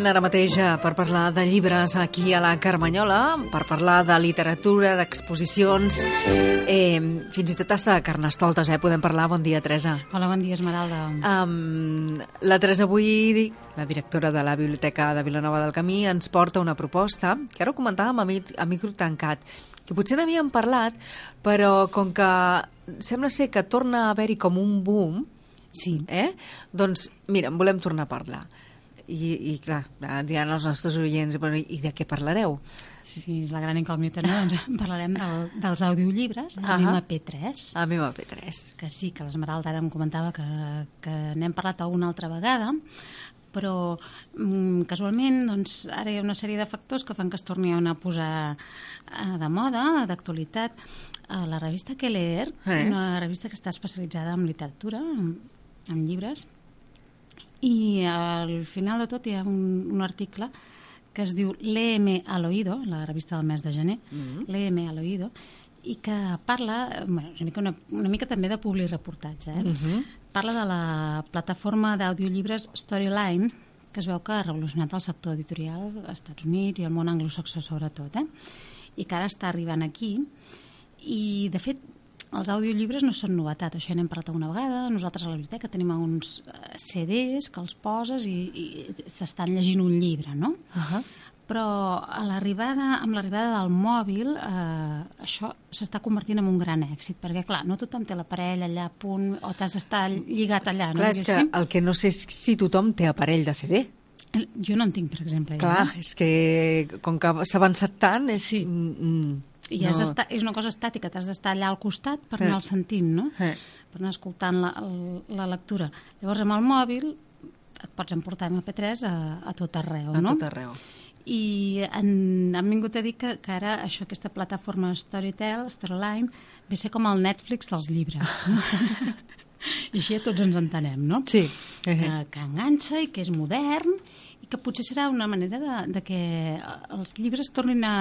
moment ara mateix eh, per parlar de llibres aquí a la Carmanyola, per parlar de literatura, d'exposicions, eh, fins i tot hasta de carnestoltes, eh? Podem parlar. Bon dia, Teresa. Hola, bon dia, Esmeralda. Um, la Teresa avui, la directora de la Biblioteca de Vilanova del Camí, ens porta una proposta, que ara ho comentàvem a, mi, a micro tancat, que potser n'havíem parlat, però com que sembla ser que torna a haver-hi com un boom, Sí. eh? doncs mira, en volem tornar a parlar. I, i clar, diran els nostres oients, bueno, i de què parlareu? Sí, és la gran incògnita, no? doncs parlarem del, dels audiollibres Ahà. amb MP3, A mi MP3. que sí, que l'Esmeralda ara em comentava que, que n'hem parlat alguna altra vegada, però mm, casualment doncs, ara hi ha una sèrie de factors que fan que es torni a posar eh, de moda, d'actualitat. Eh, la revista Que leer, Eh. una revista que està especialitzada en literatura, en, en llibres, i al final de tot hi ha un, un article que es diu Léeme al oído, la revista del mes de gener, mm -hmm. Léeme al oído, i que parla, bueno, una, mica, una, una mica també de publireportatge, eh? Mm -hmm. Parla de la plataforma d'audiollibres Storyline, que es veu que ha revolucionat el sector editorial als Estats Units i el món anglosaxó sobretot, eh? i que ara està arribant aquí. I, de fet, els audiollibres no són novetat, això ja n'hem parlat una vegada. Nosaltres a la biblioteca tenim uns eh, CDs que els poses i, i t'estan llegint un llibre, no? Uh -huh. Però a l'arribada, amb l'arribada del mòbil, eh, això s'està convertint en un gran èxit, perquè, clar, no tothom té l'aparell allà a punt, o t'has d'estar lligat allà, no? Clar, és que el que no sé és si tothom té aparell de CD. Jo no en tinc, per exemple. Clar, Ja. és que com que s'ha avançat tant, és... Sí. Mm, I has d'estar, és una cosa estàtica, t'has d'estar allà al costat per Eh. anar sentint, no? Eh. Per anar escoltant la, el, la lectura. Llavors, amb el mòbil et pots emportar MP3 a, a tot arreu, a no? tot arreu. I en, han vingut a dir que, que ara això, aquesta plataforma Storytel, Storyline, ve a ser com el Netflix dels llibres. I així ja tots ens entenem, no? Sí. Que, que enganxa i que és modern i que potser serà una manera de, de que els llibres tornin a...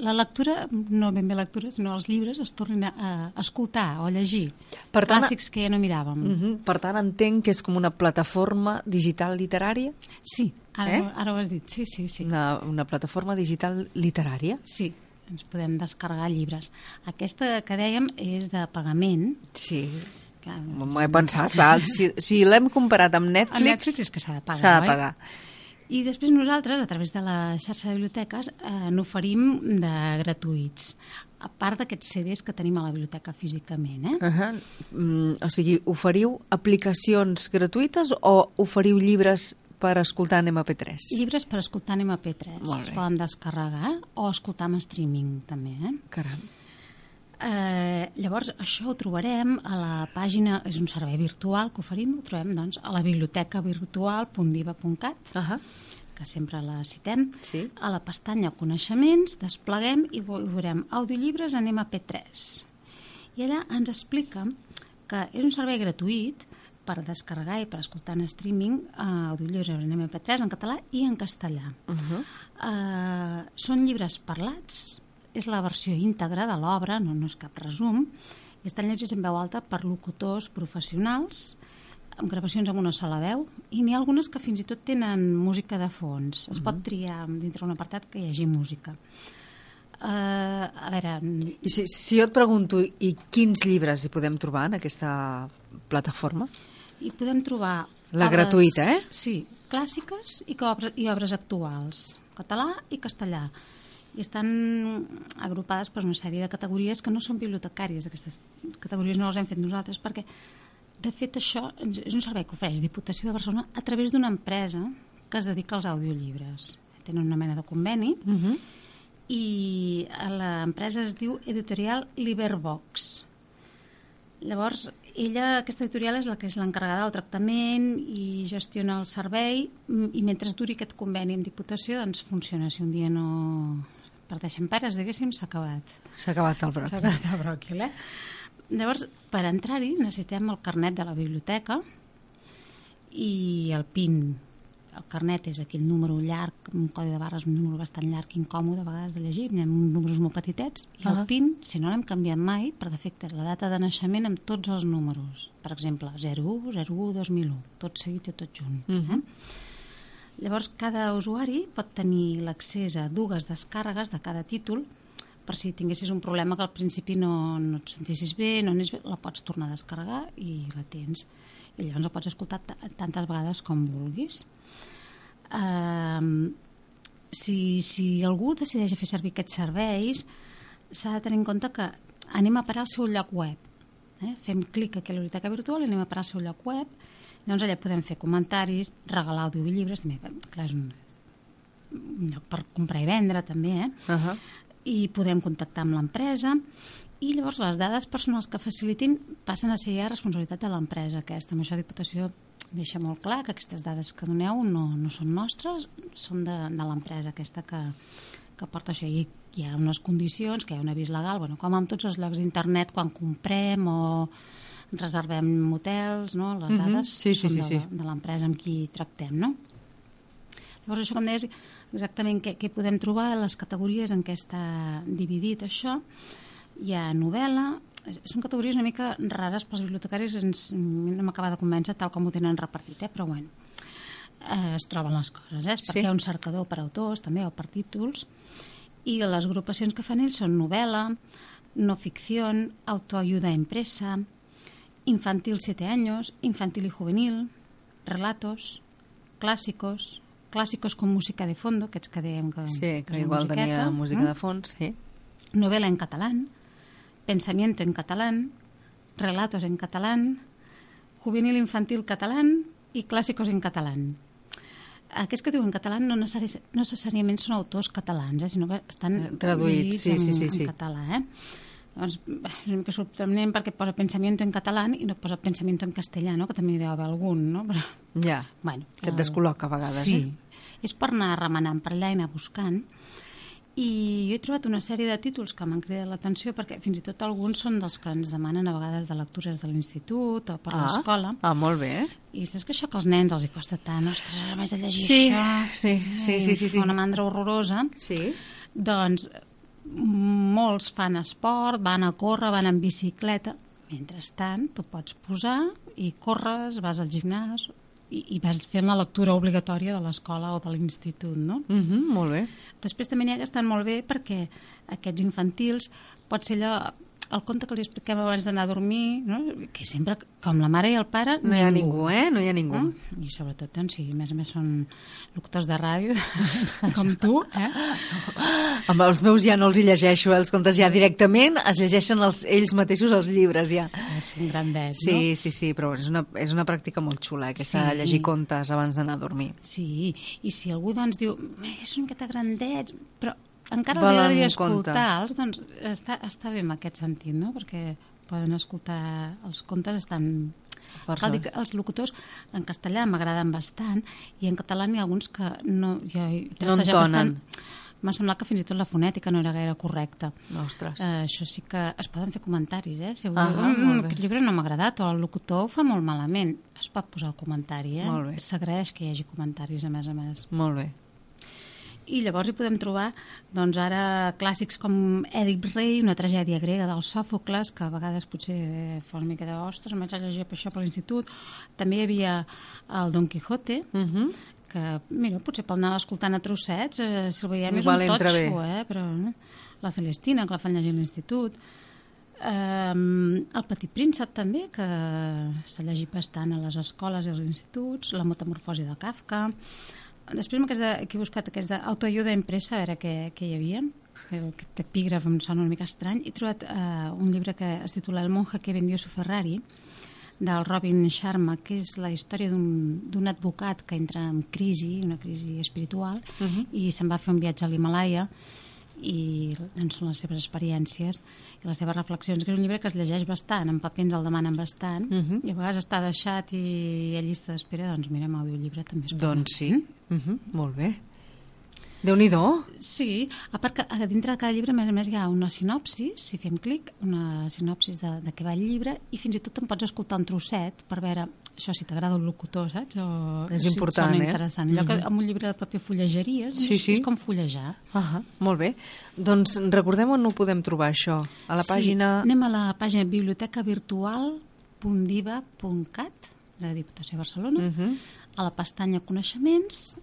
La lectura, no ben bé lectura, sinó els llibres es tornin a, a escoltar o a llegir. Per tant, Clàssics que ja no miràvem. Mm -hmm. Per tant, entenc que és com una plataforma digital literària? Sí, ara, Eh? ara ho has dit. Sí, sí, sí. Una, una plataforma digital literària? Sí, ens podem descarregar llibres. Aquesta que dèiem és de pagament. Sí. Que, M'ho he pensat, val. Si, si l'hem comparat amb Netflix, El Netflix és que s'ha de pagar, s'ha de oi? I després nosaltres, a través de la xarxa de biblioteques, eh, n'oferim de gratuïts, a part d'aquests CDs que tenim a la biblioteca físicament. Eh? Uh -huh. mm, o sigui, oferiu aplicacions gratuïtes o oferiu llibres per escoltar en MP3? Llibres per escoltar en MP3, Molt es poden descarregar o escoltar amb streaming també. Eh? Caram. Eh, llavors, això ho trobarem a la pàgina, és un servei virtual que oferim, ho trobem doncs, a la biblioteca virtual.diva.cat, Uh -huh. que sempre la citem, Sí. a la pestanya Coneixements, despleguem i ve- veurem audiollibres en MP3. I allà ens explica que és un servei gratuït per descarregar i per escoltar en streaming eh, audiollibres en MP3 en català i en castellà. Uh -huh. Eh, són llibres parlats, és la versió íntegra de l'obra, no, no és cap resum, i estan llegits en veu alta per locutors professionals, amb gravacions amb una sola veu, i n'hi ha algunes que fins i tot tenen música de fons. Es pot triar dintre un apartat que hi hagi música. Uh, a veure, I si, si jo et pregunto, i quins llibres hi podem trobar en aquesta plataforma? hi podem trobar... La gratuïta, eh? Sí, clàssiques i, obres, i obres actuals, català i castellà. I estan agrupades per una sèrie de categories que no són bibliotecàries. Aquestes categories no les hem fet nosaltres perquè, de fet, això és un servei que ofereix Diputació de Barcelona a través d'una empresa que es dedica als audiollibres. Tenen una mena de conveni Uh -huh. i l'empresa es diu Editorial Liberbox. Llavors, ella, aquesta editorial és la que és l'encarregada del tractament i gestiona el servei i mentre duri aquest conveni amb Diputació doncs funciona. Si un dia no parteixen pares, diguéssim, s'ha acabat. S'ha acabat el S'ha bròquil. acabat el bròquil, eh? Llavors, per entrar-hi necessitem el carnet de la biblioteca i el PIN. El carnet és aquell número llarg, un codi de barres, un número bastant llarg incòmode a vegades de llegir, hi ha números molt petitets, i Ah. el PIN, si no l'hem canviat mai, per defecte és la data de naixement amb tots els números. Per exemple, 01, 01, 2001, tot seguit i tot junt. Mhm. eh? Llavors, cada usuari pot tenir l'accés a dues descàrregues de cada títol per si tinguessis un problema que al principi no, no et sentissis bé, no anés bé, la pots tornar a descarregar i la tens. I llavors la pots escoltar tantes vegades com vulguis. Uh, si, si algú decideix fer servir aquests serveis, s'ha de tenir en compte que anem a parar al seu lloc web. Eh? Fem clic aquí a la biblioteca virtual i anem a parar al seu lloc web. Llavors allà podem fer comentaris, regalar audiollibres, també, clar, és un, un lloc per comprar i vendre també, eh? Uh -huh. i podem contactar amb l'empresa i llavors les dades personals que facilitin passen a ser ja responsabilitat de l'empresa aquesta. Amb això Diputació deixa molt clar que aquestes dades que doneu no, no són nostres, són de, de l'empresa aquesta que, que porta això. I hi ha unes condicions, que hi ha un avís legal, bueno, com en tots els llocs d'internet quan comprem o reservem hotels, no? les Mhm. dades Sí, sí, són sí, de, sí. de l'empresa amb qui tractem, no? Llavors, això, com deies, exactament què, què podem trobar, les categories en què està dividit això. Hi ha novel·la, són categories una mica rares pels bibliotecaris, ens, no m'acaba de convèncer tal com ho tenen repartit, eh? però bueno, eh, es troben les coses, eh? És perquè Sí. hi ha un cercador per autors també o per títols, i les agrupacions que fan ells són novel·la, no ficció, autoayuda impresa, infantil 7 años, infantil y juvenil, relatos, clàssicos, clàssicos con música de fondo, aquests que dèiem que... Sí, que igual tenia música no? de fons, sí. novela en catalán, pensamiento en catalán, relatos en catalán, juvenil infantil catalán i clàssicos en catalán. Aquests que diuen català no, necessari, no necessàriament són autors catalans, eh, sinó que estan Eh, traduïts, sí, en, sí, sí, en sí. català. Eh? Bé, és una mica sorprenent perquè posa pensamiento en català i no posa pensamiento en castellà, no? que també hi deu haver algun, no? Però, Ja, bueno, que et descol·loca a vegades, sí. eh? És per anar remenant per allà i anar buscant. I jo he trobat una sèrie de títols que m'han cridat l'atenció perquè fins i tot alguns són dels que ens demanen a vegades de lectures de l'institut o per ah, l'escola. Ah, molt bé. I saps que això que als nens els hi costa tant, ostres, ara m'haig de llegir Sí, això. sí, sí, sí, sí, sí. Fa una mandra horrorosa. Sí. Doncs molts fan esport, van a córrer, van en bicicleta. Mentrestant, tu pots posar i corres, vas al gimnàs i, i vas fent la lectura obligatòria de l'escola o de l'institut, no? Mm -hmm, molt bé. Després també n'hi ha que estan molt bé perquè aquests infantils pot ser allò el conte que li expliquem abans d'anar a dormir, no? que sempre, com la mare i el pare, No hi ha ningú, eh? No hi ha ningú. no? I sobretot, doncs, si a més a més són locutors de ràdio, com tu, eh? Amb els meus ja no els hi llegeixo, eh? els contes ja directament es llegeixen els, ells mateixos els llibres ja. És un gran vet, Sí, sí, sí, però és una, és una pràctica molt xula, aquesta Sí. de llegir contes abans d'anar a dormir. Sí, i si algú doncs diu "Eh, és una miqueta grandets, però encara els agradaria escoltar-los, doncs està, està bé en aquest sentit, no? Perquè poden escoltar... Els contes estan... Força Cal dir que els locutors en castellà m'agraden bastant i en català n'hi ha alguns que no... Jo he trastejat entonen. bastant. M'ha semblat que fins i tot la fonètica no era gaire correcta. Ostres. Uh, això sí que es poden fer comentaris, eh? Si Ah, diu, molt mm, aquest llibre no m'ha agradat o el locutor ho fa molt malament, es pot posar el comentari, eh? S'agraeix que hi hagi comentaris, a més a més. Molt bé. I llavors hi podem trobar doncs, ara clàssics com Èdip Rei, una tragèdia grega del Sòfocles, que a vegades potser fa una mica de ostres, m'haig de llegir per això per l'institut. També hi havia el Don Quijote, Uh -huh. que, mira, potser pel anar escoltant a trossets, eh, si el veiem és Igual un totxo, eh? però no? la Celestina, que la fan llegir a l'institut, um, el Petit Príncep també, que s'ha llegit bastant a les escoles i als instituts, la metamorfosi de Kafka, després aquí he buscat aquest d'autoajuda impresa, a veure què, què hi havia, aquest epígraf em sona una mica estrany, he trobat uh, un llibre que es titula El monje que vendió su Ferrari, del Robin Sharma, que és la història d'un advocat que entra en crisi, una crisi espiritual, Uh -huh. i se'n va fer un viatge a l'Himalaya i doncs, les seves experiències i les seves reflexions, que és un llibre que es llegeix bastant, en paper ens el demanen bastant, Uh -huh. i a vegades està deixat i a llista d'espera, doncs mirem audiollibre també es Doncs sí. Uh -huh. Molt bé. Déu-n'hi-do. Sí, a part que a dintre de cada llibre, a més a més, hi ha una sinopsis, si fem clic, una sinopsis de, de què va el llibre, i fins i tot en pots escoltar un trosset per veure això si t'agrada el locutor, saps? O, És si important, eh? interessant. Allò que Mhm. amb un llibre de paper fullejaries, Sí, és, sí. és com fullejar. Ah molt bé. Doncs recordem on ho podem trobar, això. A la pàgina... Sí, anem a la pàgina bibliotecavirtual.diva.cat de Diputació de Barcelona, Uh -huh. a la pestanya Coneixements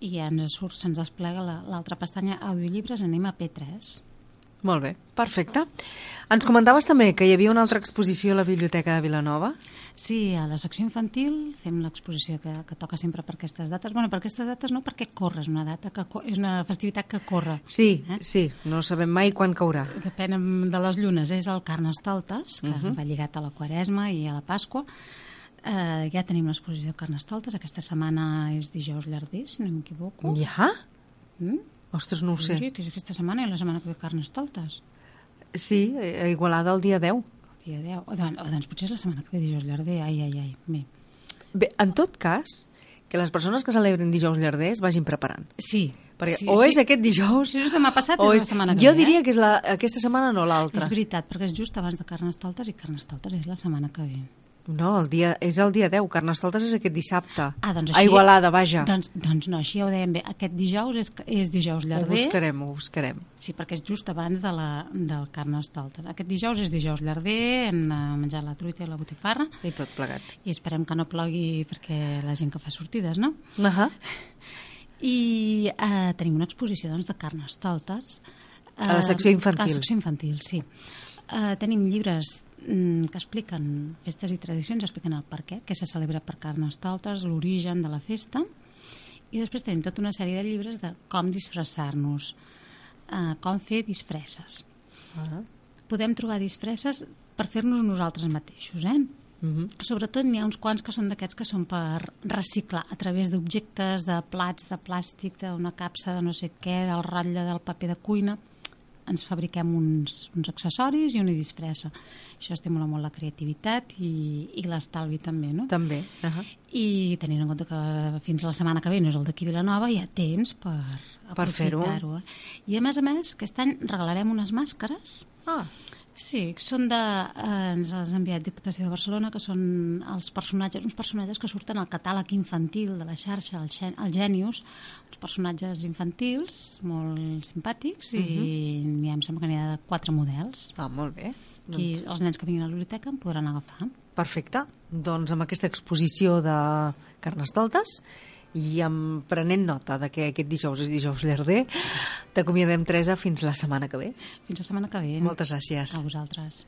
i ja ens surt, se'ns desplega la- l'altra pestanya Audiollibres, anem a P3. Molt bé, perfecte. Ens comentaves també que hi havia una altra exposició a la Biblioteca de Vilanova. Sí, a la secció infantil fem l'exposició que, que toca sempre per aquestes dates. bueno, per aquestes dates no, perquè corre, és una data que és una festivitat que corre. Sí, Eh? sí, no sabem mai quan caurà. Depèn de les llunes, és el Carnestoltes, que uh -huh. va lligat a la Quaresma i a la Pasqua. Eh, ja tenim l'exposició de Carnestoltes, aquesta setmana és dijous llarder, si no m'equivoco. Ja? Mm? Ostres, no ho sé. Sí, que és aquesta setmana i la setmana que ve Carnestoltes. Sí, a Igualada el dia 10. El dia 10. O, doncs, o doncs potser és la setmana que ve dijous llarder. Ai, ai, ai. Bé. Bé, en tot cas, que les persones que celebren dijous llarders vagin preparant. Sí. Perquè sí, o sí. és aquest dijous... Si és demà passat, o és la setmana que jo ve, diria eh? que és la, aquesta setmana no l'altra. És veritat, perquè és just abans de Carnestoltes i Carnestoltes és la setmana que ve. No, el dia, és el dia 10. Carnestoltes és aquest dissabte. Ah, doncs A així... Igualada, vaja. Doncs, doncs no, així ja ho dèiem bé. Aquest dijous és, és dijous ho llarder. buscarem, ho buscarem. Sí, perquè és just abans de la, del Carnestoltes. Aquest dijous és dijous llarder, hem de menjar la truita i la botifarra I tot plegat. i esperem que no plogui perquè la gent que fa sortides, no? Uh -huh. I eh, tenim una exposició doncs, de Carnestoltes. Eh, A la secció infantil. A la secció infantil, sí. Eh, tenim llibres que expliquen festes i tradicions, expliquen el per què, què se celebra per Carnestoltes, l'origen de la festa, i després tenim tota una sèrie de llibres de com disfressar-nos, eh, com fer disfresses. Uh -huh. Podem trobar disfresses per fer-nos nosaltres mateixos, eh? Uh -huh. Sobretot n'hi ha uns quants que són d'aquests que són per reciclar a través d'objectes, de plats, de plàstic, d'una capsa de no sé què, del ratlle del paper de cuina. Ens fabriquem uns, uns accessoris i una disfressa. Això estimula molt la creativitat i, i l'estalvi també, no? També. Uh -huh. I tenint en compte que fins la setmana que ve no és el d'aquí Vilanova, hi ha temps per, Per aprofitar-ho, eh? I a més a més, aquest any regalarem unes màscares Ah, Sí, són de... Eh, ens les ha enviat Diputació de Barcelona, que són els personatges, uns personatges que surten al catàleg infantil de la xarxa, el, Gen, el Genius, uns personatges infantils molt simpàtics, i n'hi ha, em sembla que n'hi ha quatre models. ah molt bé. Aquí Doncs, els nens que vinguin a la biblioteca en podran agafar. perfecte. Doncs amb aquesta exposició de Carnestoltes i amb prenent nota de que aquest dijous és dijous llarder, t'acomiadem, Teresa, fins la setmana que ve. Fins la setmana que ve. Moltes gràcies. A vosaltres.